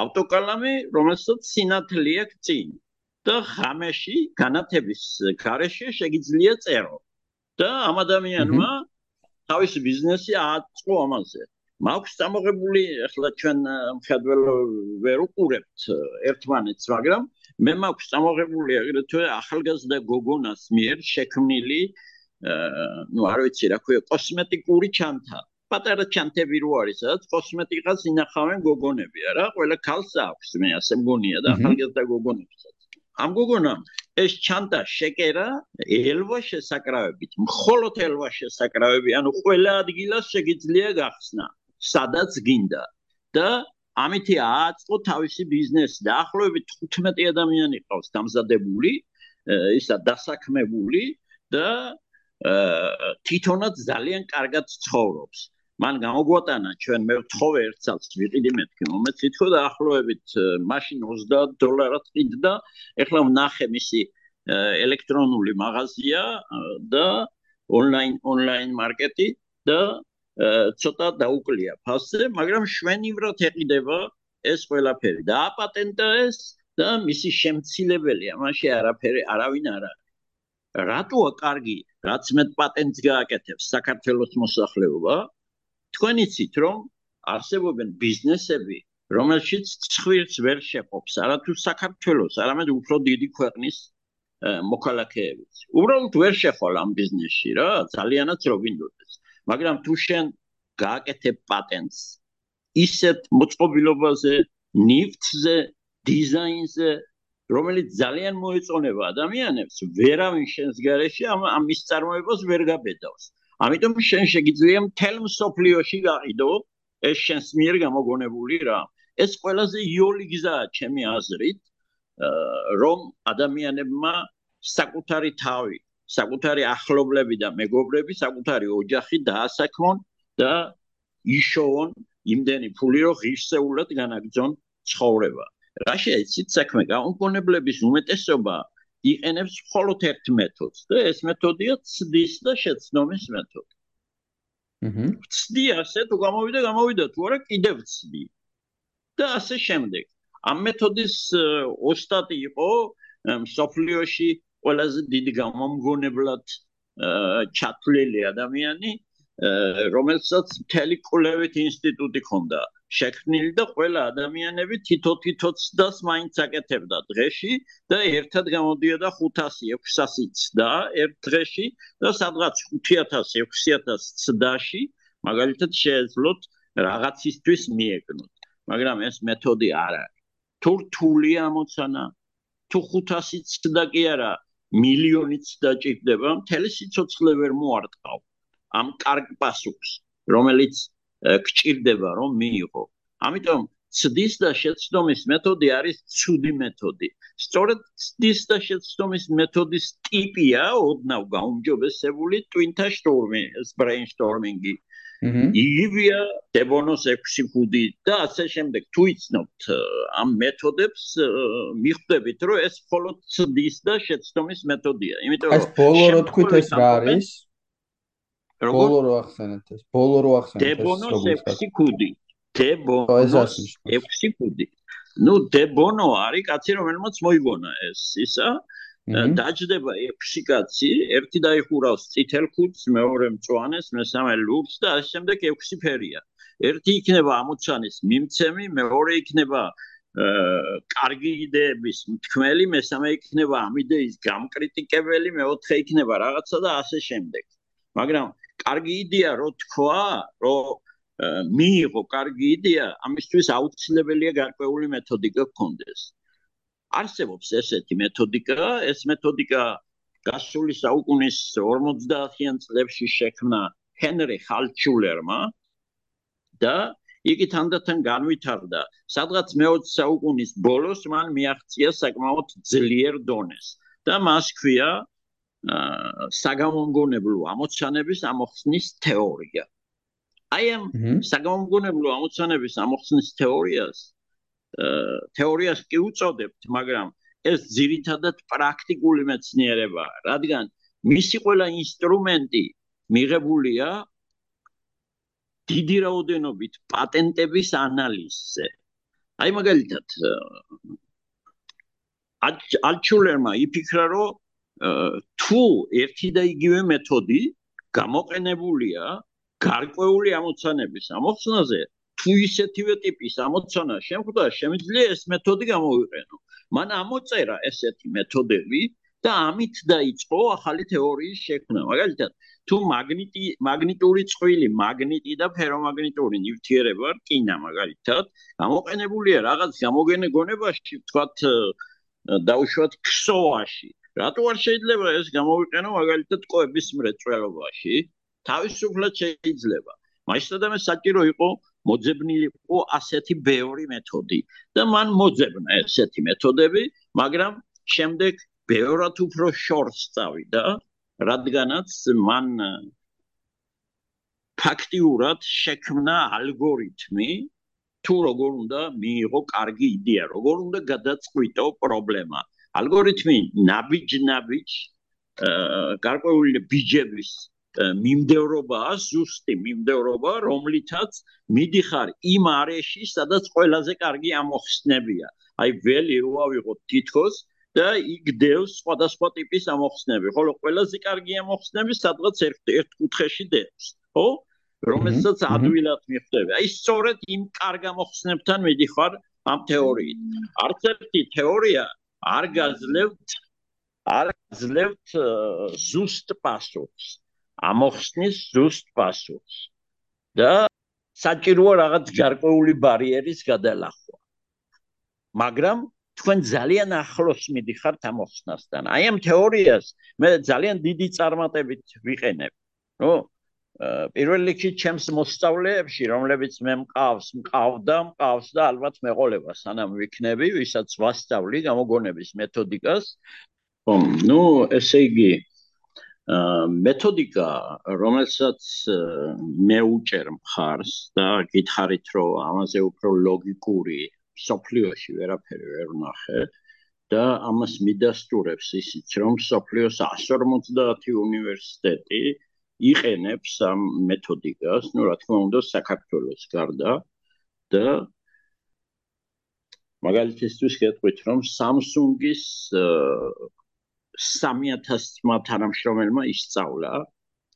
ავტოკალამი, რომელსაც სინათლე აქვს წინ და ხამეში განათების გარეშე შეგიძლია წერო. და ამ ადამიანმა თავისი ბიზნესი აწყო ამაზე. მაქვს წამოღებული, ახლა ჩვენ მხედველ ვერ უყურებთ ერთმანეთს, მაგრამ მე მაქვს წამოღებული აგრეთვე ახალგაზრდა გოგონას მიერ შექმნილი ну, არ ვიცი რა ქვია, კოსმეტიკური ჩანთა. პატარა ჩანთები რო არის, სადაც კოსმეტიკას ინახავენ გოგონები, არა? ყველა ქალს აქვს, მე ასე მგონია და ახალგაზრდა გოგონებსაც. ამ გოგონამ ეს ჩანდა შეკერა ელვა შესაკრავებით მხოლოდ ელვა შესაკრავები ანუ ყველა ადგილას შეიძლება გახსნა სადაც გინდა და ამითი აწყო თავისი ბიზნესი და ახლობებით 15 ადამიანი ყავს დამზადებული ისა დასაქმებული და თვითონაც ძალიან კარგად ცხოვრობს მან გამოგვატანა ჩვენ მე ვთხოვე ერთსაც ვიყიდი მეთქი მომეცით ხო და ახლოებით მაშინ 30 დოლარად ყიდდა. ეხლა ვნახე მისი ელექტრონული მაღაზია და ონლაინ ონლაინ მარკეტი და ცოტა დაუკლია ფასზე მაგრამ შვენივრად ეყიდება ეს ყველაფერი და აპატენტა ეს და მისი შემცილებელია. მაშინ არაფერი არავინ არ არის. რატოა კარგი რაც მე პატენტს გააკეთებს საქართველოს მოსახლეობა თქვენ იცით რომ არსებობენ ბიზნესები რომელშიც ცხვირს ვერ შეყოფს არათუ საქართველოს არამედ უფრო დიდი ქვეყნის მოქალაქეებიც უბრალოდ ვერ შეხვალ ამ ბიზნესში რა ძალიანაც რო გინდოდეს მაგრამ თუ შენ გააკეთებ პატენტს ისეთ მოწყობილობაზე, ნიფტზე, დიზაინზე, რომელიც ძალიან მოეწონება ადამიანებს, ვერავინ შენს გარეშე ამ ამის წარმოებას ვერ გაბედავს. ამიტომ შენ შეგიძლია მთელ მსოფლიოში გაიდო ეს შენს მიერ გამოგონებული რა. ეს ყველაზე იოლი გზაა ჩემი აზრით, რომ ადამიანებმა საკუთარი თავი, საკუთარი ახლობლები და მეგობრები, საკუთარი ოჯახი დაასაქმონ და იშოვონ იმდენი ფული, რომ ღირსეულად განაგრძონ ცხოვრება. რა შეიძლება საქმე გაუკონებლების უმეტესობა იყენებს მხოლოდ ერთ მეთოდს და ეს მეთოდია ცდის და შეცდომის მეთოდი. აჰა. ცდი ასე თუ გამოვიდა, გამოვიდა თუ არა კიდევ ცდი. და ასე შემდეგ. ამ მეთოდის ოსტატი იყო სოფლიოში ყველაზე დიდი გამომგონებლად ჩათვლილი ადამიანი, რომელსაც მთელი კულევით ინსტიტუტი ჰქონდა. შექმნილი და ყველა ადამიანები თითო-თითო ცდას მაინც აკეთებდა დღეში და ერთად გამოდიოდა 500-600 ცდა ერთ დღეში და სადღაც 5000-6000 ცდაში მაგალითად შეეძლოთ რაღაცისთვის მიეკნოთ. მაგრამ ეს მეთოდი არ არის. თუ რთული ამოცანა თუ 500 ცდა კი არა მილიონი ცდა ჭირდება მთელი სიცოცხლე ვერ მოარტყავ ამ კარგ პასუხს რომელიც გჭირდება რომ მიიღო. ამიტომ ცდის და შეცდომის მეთოდი არის ცუდი მეთოდი. სწორედ ცდის და შეცდომის მეთოდის ტიპია ოდნავ გაუმჯობესებული twinta storming, brainstorming-ი. იგივეა დებონოს 6-5 და ასე შემდეგ. თუ იცნობთ ამ მეთოდებს, მიხვდებით, რომ ეს მხოლოდ ცდის და შეცდომის მეთოდია. იმიტომ რომ ეს ბოლო რო თქვით ეს რა არის? როგორ? ბოლო რო ახსენეთ ეს ბოლო რო ახსენეთ დებონოს 6 კუდი დებონოს 6 კუდი ну დებონო არის კაცი რომელმაც მოიგონა ეს ისა? დაждდება 6 კაცი ერთი დაიხურავს წითელ ქუდს მეორე მწვანეს მესამე ლურჯს და ამ შემდეგ 6 ფერია. ერთი იქნება ამოცანის მიმცემი მეორე იქნება კარგი იდეების მთქმელი, მესამე იქნება ამ იდეის გამკრიტიკებელი, მეოთხე იქნება რაღაცა და ასე შემდეგ. მაგრამ კარგი იდეა რო თქვა, რომ მიიღო კარგი იდეა, ამისთვის აუცილებელია გარკვეული მეთოდიკა გქონდეს. არსებობს ესეთი მეთოდიკა, ეს მეთოდიკა გასული საუკუნის 50-იან წლებში შექმნა ჰენრი ჰალჩულერმა და იგი თანდათან განვითარდა. სადღაც მე-20 საუკუნის ბოლოს მან მიაღწია საკმაოდ ძლიერ დონეს და მას ქვია საგამომგონებლო ამოცანების ამოხსნის თეორია. აი ამ საგამომგონებლო ამოცანების ამოხსნის თეორიას თეორიას კი უწოდებთ, მაგრამ ეს ძირითადად პრაქტიკული მეცნიერებაა, რადგან მისი ყველა ინსტრუმენტი მიღებულია დიდი რაოდენობით პატენტების ანალიზზე. აი მაგალითად ალჩულერმა იფიქრა, რომ თუ ერთი და იგივე მეთოდი გამოყენებულია გარკვეული ამოცანების ამოხსნაზე, თუ ისეთივე ტიპის ამოცანა შემხვდა, შემიძლია ეს მეთოდი გამოვიყენო. მან ამოწერა ესეთი მეთოდები და ამით დაიწყო ახალი თეორიის შექმნა. მაგალითად, თუ მაგნიტი მაგნიტური წყვილი, მაგნიტი და ფერომაგნიტური ნივთიერება რკინა მაგალითად, გამოყენებულია რაღაც გამოგენებაში, თქვათ დაუშვათ ქსოვაში. რატო არ შეიძლება ეს გამოვიყენო მაგალითად ყოების მრეწველობაში? თავისუფლად შეიძლება. მასშტაბად საჭირო იყო მოძებნილიყო ასეთი ბევრი მეთოდი და მან მოძებნა ესეთი მეთოდები, მაგრამ შემდეგ ბევრად უფრო შორს წავიდა, რადგანაც მან ფაქტიურად შექმნა ალგორითმი თუ როგორ უნდა მიიღო კარგი იდეა, როგორ უნდა გადაწყვიტო პრობლემა. ალგორითმი ნაბიჯ-ნაბიჯ გარკვეული ბიჯების მიმდევრობაა, ზუსტი მიმდევრობა, რომლითაც მიდიხარ იმ არეში, სადაც ყველაზე კარგი ამოხსნებია. აი ველი რო ავიღოთ თითქოს და იქ დევს სხვადასხვა ტიპის ამოხსნები, ხოლო ყველაზე კარგი ამოხსნები სადღაც ერთ ერთ კუთხეში დევს, ხო? რომელსაც ადვილად მიხვდები. აი სწორედ იმ კარგ ამოხსნებთან მიდიხარ ამ თეორიით. არც ერთი თეორია არ გაძლევთ არ გაძლევთ ზუსტ პასუხს ამოხსნის ზუსტ პასუხს და საჭიროა რაღაც გარკვეული ბარიერის გადალახვა. მაგრამ თქვენ ძალიან ახლოს მიდიხართ ამ მოხსნასთან. აი ამ თეორიას მე ძალიან დიდი წარმატებით ვიყენებ. ნუ პირველ რიგში ჩემს მოსწავლეებში, რომლებიც მე მყავს, მყავდა, მყავს და ალბათ მეყოლება სანამ ვიქნები, ვისაც ვასწავლი გამოგონების მეთოდიკას. ნუ ესე იგი მეთოდიკა, რომელსაც მე უჭერ მხარს და გითხარით, რომ ამაზე უფრო ლოგიკური სოფლიოში ვერაფერი ვერ ვნახე და ამას მიდასტურებს ისიც, რომ სოფლიოს 150 უნივერსიტეტი იყენებს ამ მეთოდიკას, ну, რა თქმა უნდა, საქართველოს გარდა და მაგალითისთვის გეტყვით, რომ Samsung-ის 3000-მა თანამშრომელმა ისწავლა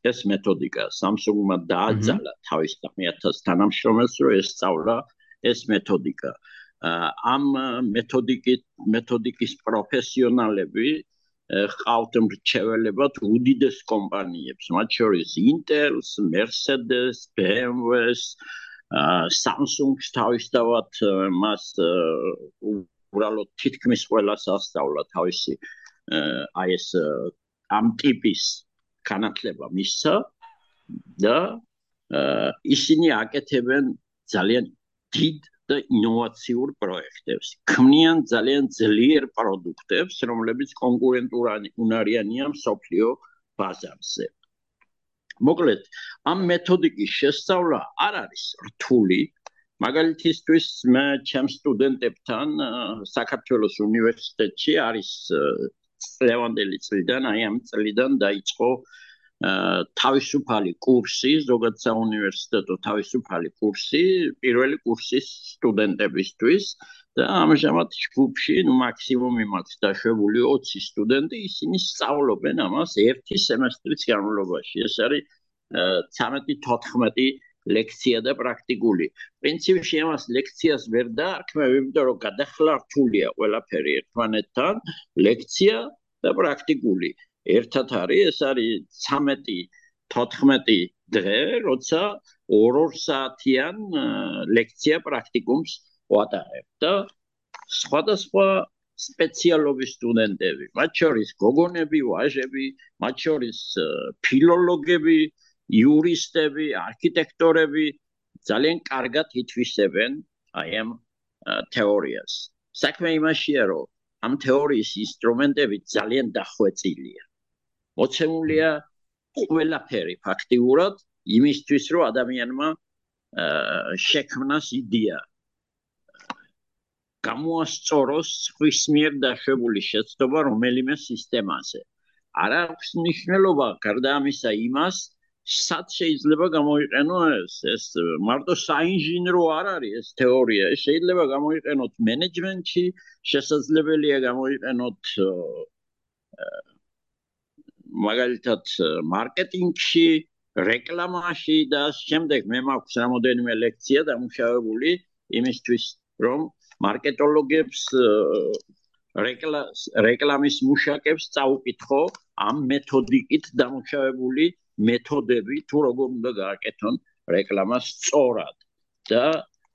ეს მეთოდიკა. Samsung-მა დააძალა თავის 3000 თანამშრომელს, რომ ესწავლა ეს მეთოდიკა. ამ მეთოდიკის მეთოდიკის პროფესიონალები ყავთ მრჩეველებად უდიდეს კომპანიებს, მათ შორის Intel-ს, Mercedes, BMW-ს, Samsung-ს თავისთავად მას უბრალოდ თითქმის ყველას ასწავლა თავისი აი ეს ამ ტიპის განათლება მისცა და ისინი აკეთებენ ძალიან დიდ და ინოვაციურ პროექტებს. ქმნიან ძალიან ძლიერ პროდუქტებს, რომლებიც კონკურენტურანი უნარიანია მსოფლიო ბაზარზე. მოკლედ, ამ მეთოდიკის შესწავლა არ არის რთული. მაგალითისთვის, მე ჩემ სტუდენტებთან საქართველოს უნივერსიტეტში არის ლევანდელი წლიდან, აი ამ წლიდან დაიწყო თავისუფალი კურსი, ზოგადად საუნივერსიტეტო თავისუფალი კურსი, პირველი კურსის სტუდენტებისთვის და ამჟამად ჯგუფში, ну, მაქსიმუმი მაქვს დაშვებული 20 სტუდენტი, ისინი სწავლობენ ამას ერთი სემესტრის განმავლობაში. ეს არის 13-14 ლექცია და პრაქტიკული. პრინციპში ამას ლექციას ვერ დაარქმევ, იმიტომ რომ გადახლა რთულია ყველაფერი ერთმანეთთან, ლექცია და პრაქტიკული. ერთად არის ეს არის 13-14 დღე, როცა 2-2 საათიან ლექცია პრაქტიკუმს ვატარებ და სხვადასხვა სპეციალობის სტუდენტები, მათ შორის გოგონები, ვაჟები, მათ შორის ფილოლოგები, იურისტები, არქიტექტორები ძალიან კარგად ითვისებენ აი ამ თეორიას. საქმე იმაშია, რომ ამ თეორიის ინსტრუმენტები ძალიან დახვეწილია. მოცემულია ყველაფერი ფაქტიურად იმისთვის რომ ადამიანმა შექმნას იდეა. გამოასწოროს ხვის მიერ დაშვებული შეცდომა რომელიმე სისტემაზე. არ აქვს მნიშვნელობა გარდა ამისა იმას სად შეიძლება გამოიყენო ეს ეს მარტო საინჟინრო არ არის ეს თეორია შეიძლება გამოიყენოთ მენეჯმენტში შესაძლებელია გამოიყენოთ მაგალითად მარკეტინგში, რეკლამაში და შემდეგ მე მაქვს რამოდენიმე ლექცია დამუშავებული იმისთვის, რომ მარკეტოლოგებს რეკლამის მუშაკებს წაუკითხო ამ მეთოდიკით დამუშავებული მეთოდები თუ როგორ უნდა გააკეთონ რეკლამას სწორად და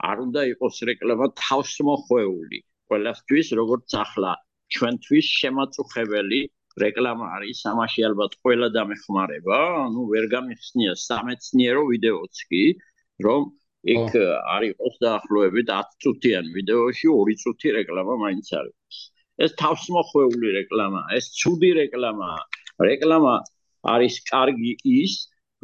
არ უნდა იყოს რეკლამა თავსმოხვეული ყველასთვის როგორც ახლა ჩვენთვის შემაწუხებელი რეკლამა არის, ამაში ალბათ ყველა დამეხმარება, ну, ვერ გამიხსნია სამეცნიერო ვიდეოც კი, რომ იქ არის დაახლოებით 10 წუთიან ვიდეოში 2 წუთი რეკლამა მაინც არის. ეს თავსმოხვეული რეკლამა, ეს ცუდი რეკლამა, რეკლამა არის კარგი ის,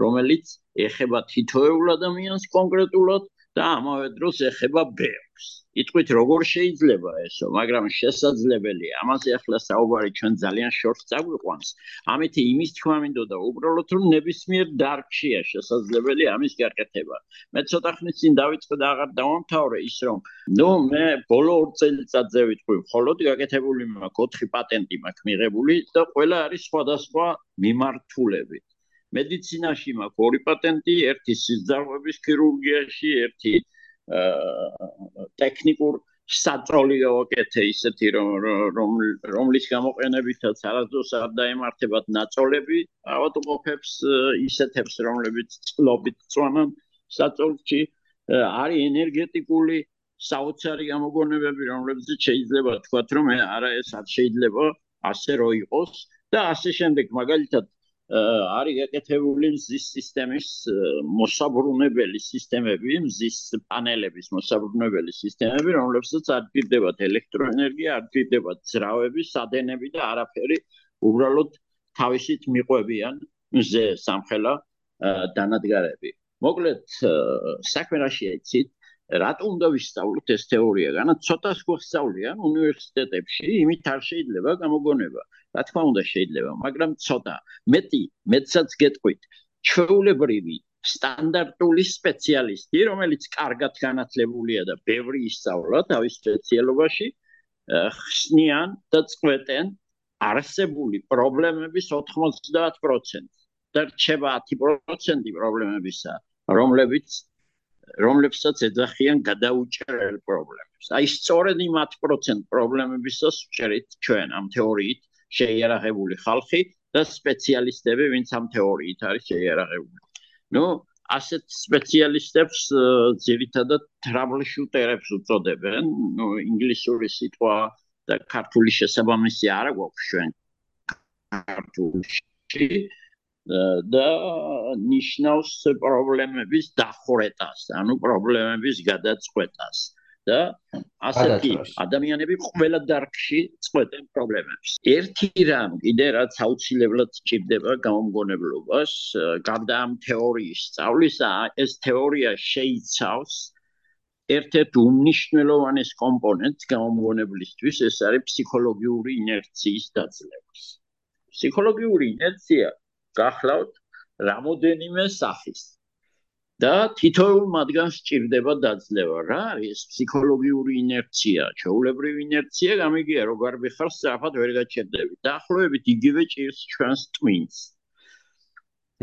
რომელიც ეხება თითოეულ ადამიანს კონკრეტულად და ამავე დროს ეხება ბევრს. იტყვით როგორ შეიძლება ესო, მაგრამ შესაძლებელია. ამაზე ახლა საუბარი ჩვენ ძალიან შორს წაგვიყვანს. ამით იმის თქმა მინდოდა უბრალოდ რომ ნებისმიერ დარგშია შესაძლებელი ამის გაკეთება. მე ცოტა ხნის წინ დავიწყე და აღარ დავამთავრე ის რომ ნუ მე ბოლო 2 წელიწადზე ვიტყვი, მხოლოდ გაკეთებული მაქვს 4 პატენტი მაქვს მიღებული და ყველა არის სხვადასხვა მიმართულებით. მედიცინაში მაქვს ორი პატენტი, ერთი სიძარღვების ქირურგიაში, ერთი ტექნიკურ საწოლიო ოკეთე ისეთი რომ რომლის გამოყენებითაც არასდროს არ დაემართებათ ნაწოლები ავტომობილებს ისეთებს რომლებიც წლობით წვანან საწოლში არის ენერგეტიკული საოცარი გამოგონებები, რომლებიც შეიძლება თქვათ, რომ არა ეს არ შეიძლება ასე რო იყოს და ასე შემდეგ, მაგალითად არის გაკეთებული მზის სისტემის მოსაბრუნებელი სისტემები, მზის პანელების მოსაბრუნებელი სისტემები, რომლებსაც არ გირდებათ ელექტროენერგია, არ გირდებათ ძრავები, სადენები და არაფერი, უბრალოდ თავისით მიყვებიან მზე სამხელა დანადგარები. მოკლედ, საქმე რა შეიცით? რატომ უნდა ვისწავლოთ ეს თეორია? განა ცოტას გვასწავლიან უნივერსიტეტებში, იმით არ შეიძლება გამოგონება. რა თქმა უნდა შეიძლება, მაგრამ ცოტა. მეტი, მეტსაც გეტყვით. ჩვეულებრივი სტანდარტული სპეციალისტი, რომელიც კარგად განათლებულია და ბევრი ისწავლა თავის სპეციალობაში, ხსნიან და წყვეტენ არსებული პრობლემების 90% და რჩება 10% პრობლემებისა, რომლებიც რომლებსაც ეძახიან გადაუჭრელ პრობლემებს. აი სწორედ იმ 10% პრობლემებისაც ვჭერით ჩვენ ამ თეორიით შეიარაღებული ხალხი და სპეციალისტები, ვინც ამ თეორიით არის შეიარაღებული. ნუ ასეთ სპეციალისტებს ძირითადად troubleshooters უწოდებენ, ნუ ინგლისური სიტყვა და ქართული შესაბამისი არ აქვს ჩვენ ქართულში. და ნიშნავს პრობლემების დახვრეტას, ანუ პრობლემების გადაწყვეტას და ასეთი ადამიანები ყველა დარგში წყვეტენ პრობლემებს. ერთი რამ კიდე რაც აუცილებლად ჭირდება გამომგონებლობას, გარდა ამ თეორიის სწავლისა, ეს თეორია შეიცავს ერთ-ერთ უმნიშვნელოვანეს კომპონენტს გამომგონებლისთვის, ეს არის ფსიქოლოგიური ინერციის დაძლევა. ფსიქოლოგიური ინერცია გახლავთ რამოდენიმე სახის. და თითოეულ მათგანს ჭირდება დაძლევა რა არის ფსიქოლოგიური ინერცია ჩაულებრივი ინერცია გამიგია როგორ ვიხარ სწრაფად ვერ გაჩერდები. დაახლოებით იგივე ჭირს ჩვენს ტვინს.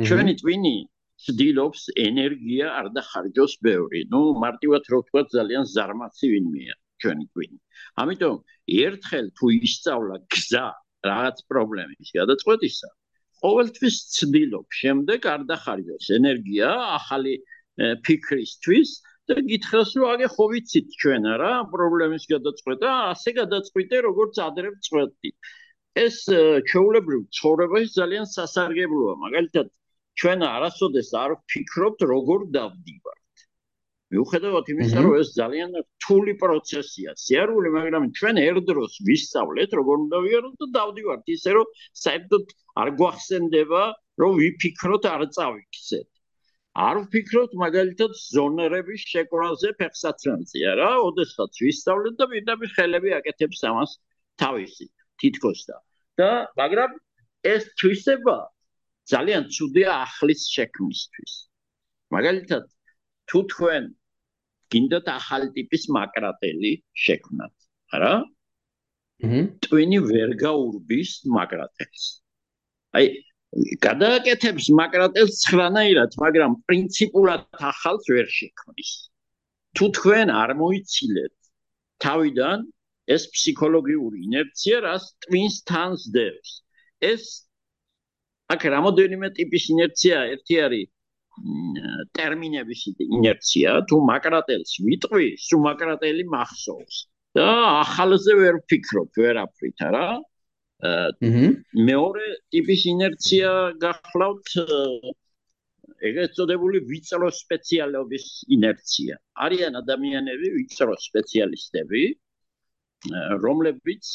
ჩვენი ტვინი ცდილობს ენერგია არ დახარჯოს ბევრი. ნუ მარტივად რო ვთქვა ძალიან ზარმაცი ვინმეა ჩვენი ტვინი. ამიტომ ერთხელ თუ ისწავლა გზა რაღაც პრობლემის გადაწყვეტისა ყოველთვის ცდილობ შემდეგ არ დახარჯოს ენერგია ახალი ფიქრისთვის და გითხოს რომ აგე ხო ვიცით ჩვენ რა პრობლემის გადაწყვეტა ასე გადაწყვიტე როგორც ადრე წვეთდი ეს ჩეულებრივ ცხოვრებაში ძალიან სასარგებლოა მაგალითად ჩვენ არასოდეს არ ვფიქრობთ როგორ დავდივართ მიუხედავად იმისა, რომ ეს ძალიან რთული პროცესია, სიარული, მაგრამ ჩვენ ერთდროს ვისწავლეთ, როგორ უნდა ვიაროთ და დავდივართ ისე, რომ საერთოდ არ გვახსენდება, რომ ვიფიქროთ არ წავიქცეთ. არ ვფიქროთ მაგალითად ზონერების შეკრაზე ფეხსაცმელია რა, ოდესღაც ვისწავლეთ და პირდაპირ ხელები აკეთებს ამას თავისი თითქოს და და მაგრამ ეს თვისება ძალიან ცუდია ახლის შექმნისთვის. მაგალითად თუ თქვენ გინდათ ახალი ტიპის მაკრატელი შექმნათ, არა? ჰმ. ტვინი ვერ გაურბის მაკრატელს. აი, გადააკეთებს მაკრატელს ცხრანაირად, მაგრამ პრინციპულად ახალს ვერ შექმნის. თუ თქვენ არ მოიცილეთ თავიდან ეს ფსიქოლოგიური ინერცია, რას ტვინს თანს დევს. ეს აქ რამოდენიმე ტიპის ინერცია, ერთი არის ტერმინების ინერცია თუ მაკრატელს ვიტყვი სუ მაკრატელი მახსოვს. და ახალზე ვერ ვფიქრობ ვერაფრით არა? მეორე ტიპის ინერცია გახლავთ ეგრეთ წოდებული ვიწრო სპეციალობის ინერცია. არიან ადამიანები ვიწრო სპეციალისტები რომლებიც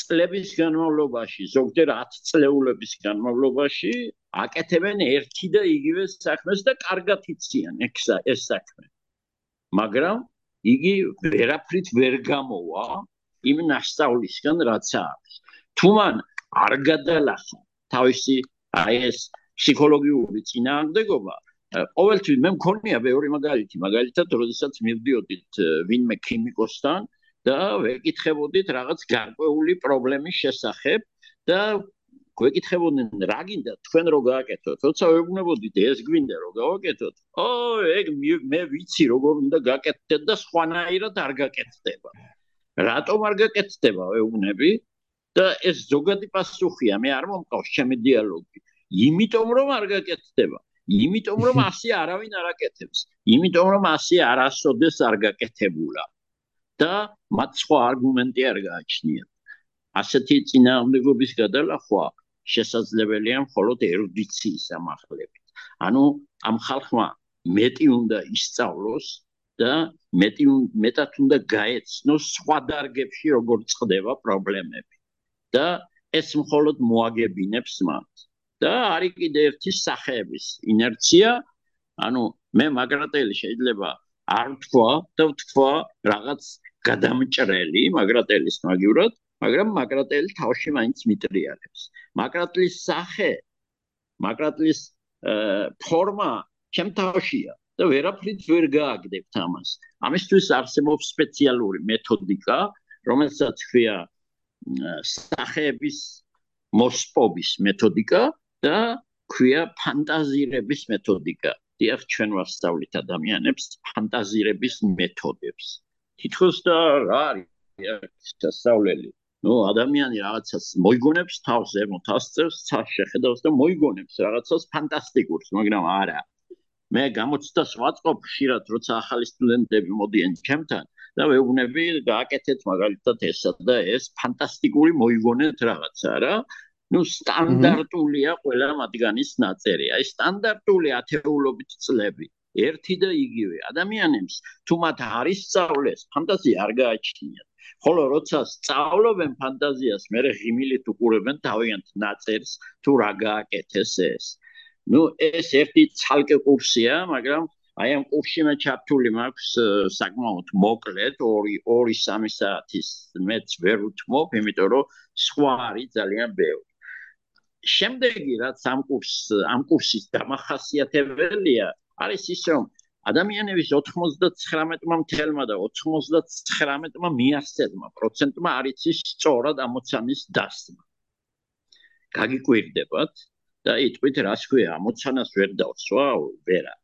წლების განმავლობაში, ზოგჯერ 10 წლეულების განმავლობაში აკეთებენ ერთი და იგივე საქმეს და კარგად იციან ეს საქმე. მაგრამ იგი ვერაფრით ვერ გამოვა იმ ნასწავლისგან, რაც აქვს. თუ მან არ გადალახა თავისი აი ეს ფსიქოლოგიური წინააღმდეგობა, ყოველთვის მე მქონია ბევრი მაგალითი, მაგალითად, როდესაც მივდიოდით ვინმე ქიმიკოსთან, და ვეკითხებოდით რაღაც გარკვეული პრობლემის შესახებ და გვეკითხებოდნენ რა გინდა თქვენ რო გააკეთოთ თორსა ვეგუნებოდით ეს გვინდა რო გავაკეთოთ ო ეგ მე ვიცი როგორ უნდა გაკეთდეთ და სხვანაირად არ გაკეთდება რატომ არ გაკეთდება ვეგუნები და ეს ზოგადი პასუხია მე არ მომყავს ჩემი დიალოგი იმიტომ რომ არ გაკეთდება იმიტომ რომ ასე არავინ არ აკეთებს. იმიტომ რომ ასე არასოდეს არ გაკეთებულა. და მათ სხვა არგუმენტი არ გააჩნიათ. ასეთი წინააღმდეგობის გადალახვა შესაძლებელია მხოლოდ ერუდიციის ამახლებით. ანუ ამ ხალხმა მეტი უნდა ისწავლოს და მეტი მეტად უნდა გაეცნოს სხვა დარგებში როგორ წდება პრობლემები. და ეს მხოლოდ მოაგებინებს მათ. და არის კიდე ერთი სახეების ინერცია, ანუ მე მაგრატელი შეიძლება არ ვთქვა და ვთქვა რაღაც გადამჭრელი მაგრატელის მაგივრად, მაგრამ მაგრატელი თავში მაინც მიტრიალებს. მაგრატლის სახე, მაგრატლის ფორმა ჩემ თავშია და ვერაფრით ვერ გააგდებთ ამას. ამისთვის არსებობს სპეციალური მეთოდიკა, რომელსაც ქვია სახეების მოსპობის მეთოდიკა და ქვია ფანტაზირების მეთოდიკა. დიახ, ჩვენ ვასწავლით ადამიანებს ფანტაზირების მეთოდებს. თითქოს და რა არის სასწავლელი ну ადამიანი რაღაცას მოიგონებს თავს ზემოთ ასწევს ცას შეხედავს და მოიგონებს რაღაცას ფანტასტიკურს მაგრამ არა მე 60-ს ვაწყობ ხშირად როცა ახალი სტუდენტები მოდიან ჩემთან და ვეუბნები გააკეთეთ მაგალითად ესა და ეს ფანტასტიკური მოიგონეთ რაღაცა რა ну სტანდარტულია ყველა მათგანის ნაწერი. აი სტანდარტული ათეულობით წლები. ერთი და იგივე ადამიანებს თუ მათ არის სწავლეს, ფანტაზია არ გააჩნიათ. ხოლო როცა სწავლობენ ფანტაზიას, მე ღიმილით უყურებენ თავიანთ ნაწერს თუ რა გააკეთეს ეს. ну ეს ერთი ცალკე კურსია, მაგრამ აი ამ კურსში მე ჩართული მაქვს საკმაოდ მოკლედ 2-3 საათის მეც ვერ უთმობ, იმიტომ რომ სხვა არის ძალიან ბევრი. შემდეგი რაც ამ კურს ამ კურსის დამახასიათებელია არის ის რომ ადამიანების 99-მა და 99-მა მიასწრმა პროცენტმა არის ის სწორად ამოცანის დასმა. გაგიკვირდებათ და იტყვით რას ქვია ამოცანას ვერ დავსვა, ვერა.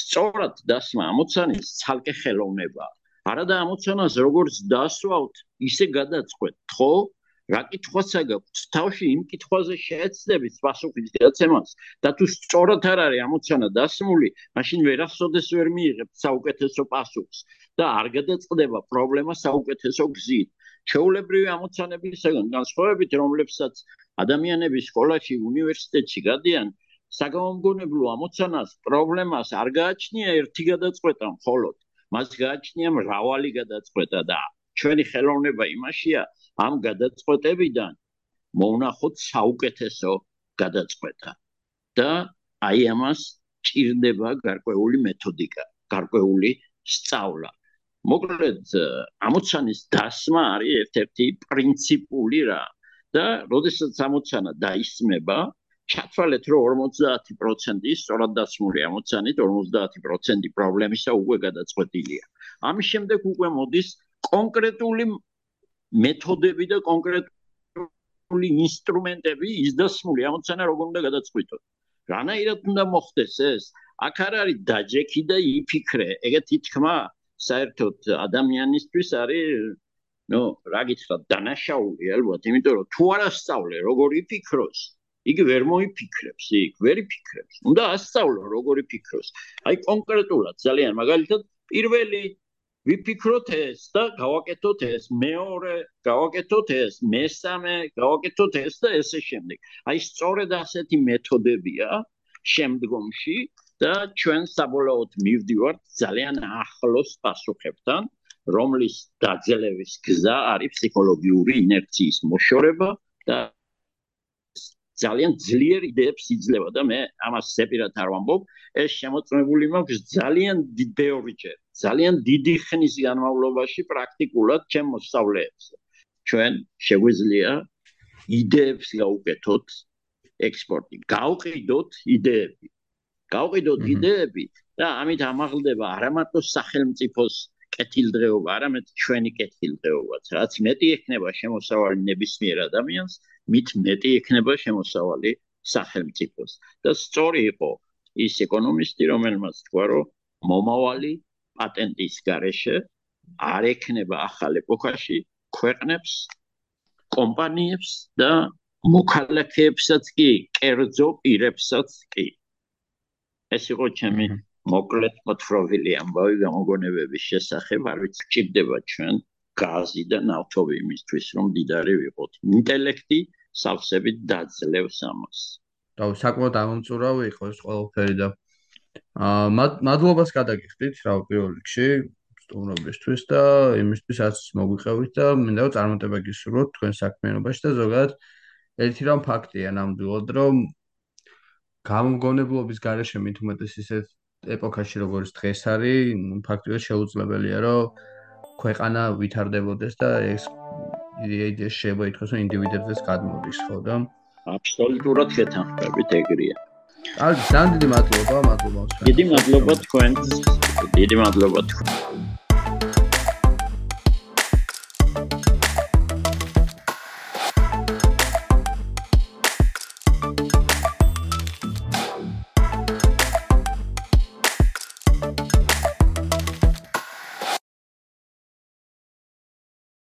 სწორად დასმა ამოცანის ცალკე ხელოვნება. არადა ამოცანას როგორც დასვავთ, ისე გადაწყვეტ, ხო? რა კითხვაცა გაქვს თავში იმ კითხვაზე შეეცდებით პასუხის გაცემას და თუ სწორად არ არის ამოცანა დასმული მაშინ ვერასოდეს ვერ მიიღებთ საუკეთესო პასუხს და არ გადაწყდება პრობლემა საუკეთესო გზით. ჩეულებრივი ამოცანებისგან განსხვავებით რომლებსაც ადამიანები სკოლაში უნივერსიტეტში გადიან საგამომგონებლო ამოცანას პრობლემას არ გააჩნია ერთი გადაწყვეტა მხოლოდ მას გააჩნია მრავალი გადაწყვეტა და ჩვენი ხელოვნება იმაშია ამ გადაწყვეტებიდან მოვნახოთ საუკეთესო გადაწყვეტა და აი ამას ჭირდება გარკვეული მეთოდიკა, გარკვეული სწავლა. მოკლედ, ამოცანის დასმა არის ერთ-ერთი პრინციპული რა და როდესაც ამოცანა დაისმება, ჩათვალეთ რომ 50% სწორად დასმული ამოცანით 50% პრობლემისა უკვე გადაწყვეტილია. ამის შემდეგ უკვე მოდის კონკრეტული მეთოდები და კონკრეტული ინსტრუმენტები ისდასმული ამოცანა როგორ უნდა გადაწყვიტოთ. რანაირად უნდა მოხდეს ეს? აქ არ არის დაჯექი და იფიქრე. ეგეთი თქმა საერთოდ ადამიანისთვის არის ნუ რა გითხრათ დანაშაული ალბათ, იმიტომ რომ თუ არ ასწავლე როგორ იფიქროს, იგი ვერ მოიფიქრებს, იქ ვერ იფიქრებს. უნდა ასწავლო როგორ იფიქროს. აი კონკრეტულად ძალიან მაგალითად პირველი ვიფიქროთ ეს და გავაკეთოთ ეს მეორე გავაკეთოთ ეს მესამე გავაკეთოთ ეს და ესე შემდეგ. აი სწორედ ასეთი მეთოდებია შემდგომში და ჩვენ საბოლოოდ მივდივართ ძალიან ახლოს პასუხებთან რომლის დაძლევის გზა არის ფსიქოლოგიური ინერციის მოშორება და ძალიან ძლიერ იდეებს იძლევა და მე ამას ზეპირად არ ვამბობ. ეს შემოწმებული მაქვს ძალიან ბევრჯერ ძალიან დიდი ხნის განმავლობაში პრაქტიკულად ჩემ მოსწავლეებს ჩვენ შეგვიძლია იდეებს გაუკეთოთ ექსპორტი გავყიდოთ იდეები გავყიდოთ იდეები და ამით ამაღლდება არამარტო სახელმწიფოს კეთილდღეობა, არამედ ჩვენი კეთილდღეობაც. რაც მეტი ექნება შემოსავალი ნებისმიერ ადამიანს, მით მეტი ექნება შემოსავალი სახელმწიფოს. და სწორი იყო ის ეკონომისტი, რომელმაც თქვა, რომ მომავალი პატენტის გარეშე არ ექნება ახალ ეპოქაში ქვეყნებს, კომპანიებს და მოქალაქეებსაც კი, კერძო პირებსაც კი. ეს იყო ჩემი მოკლედ მოთხრობილი ამბავი გამოგონებების შესახებ, არ ვიცი, ჭირდება ჩვენ გაზი და ნავთობი იმისთვის, რომ დიდარი ვიყოთ. ინტელექტი სავსებით დაძლევს ამას. და საკმაოდ ამომწურავი იყო ეს ყველაფერი და აა მადლობას გადაგიხდით რა პირველ რიგში სტუმრობისთვის და იმისთვისაც მოგვიყევით და მინდა წარმატება გისურვოთ თქვენ საქმიანობაში და ზოგადად ერთი რამ ფაქტია ნამდვილად რომ გამგონებლობის garaშე მით უმეტეს ისეთ ეპოქაში როგორც დღეს არის ფაქტიურად შეუძლებელია რომ ქვეყანა ვითარდებოდეს და ეს იდეა შეიძლება ითქვას რომ ინდივიდებზეც გადმოდის ხო და აბსოლუტურად შეთანხმებით ეგრეა აი, ძალიან დიდი მადლობა, მადლობა. დიდი მადლობა თქვენს. დიდი მადლობა თქვენ.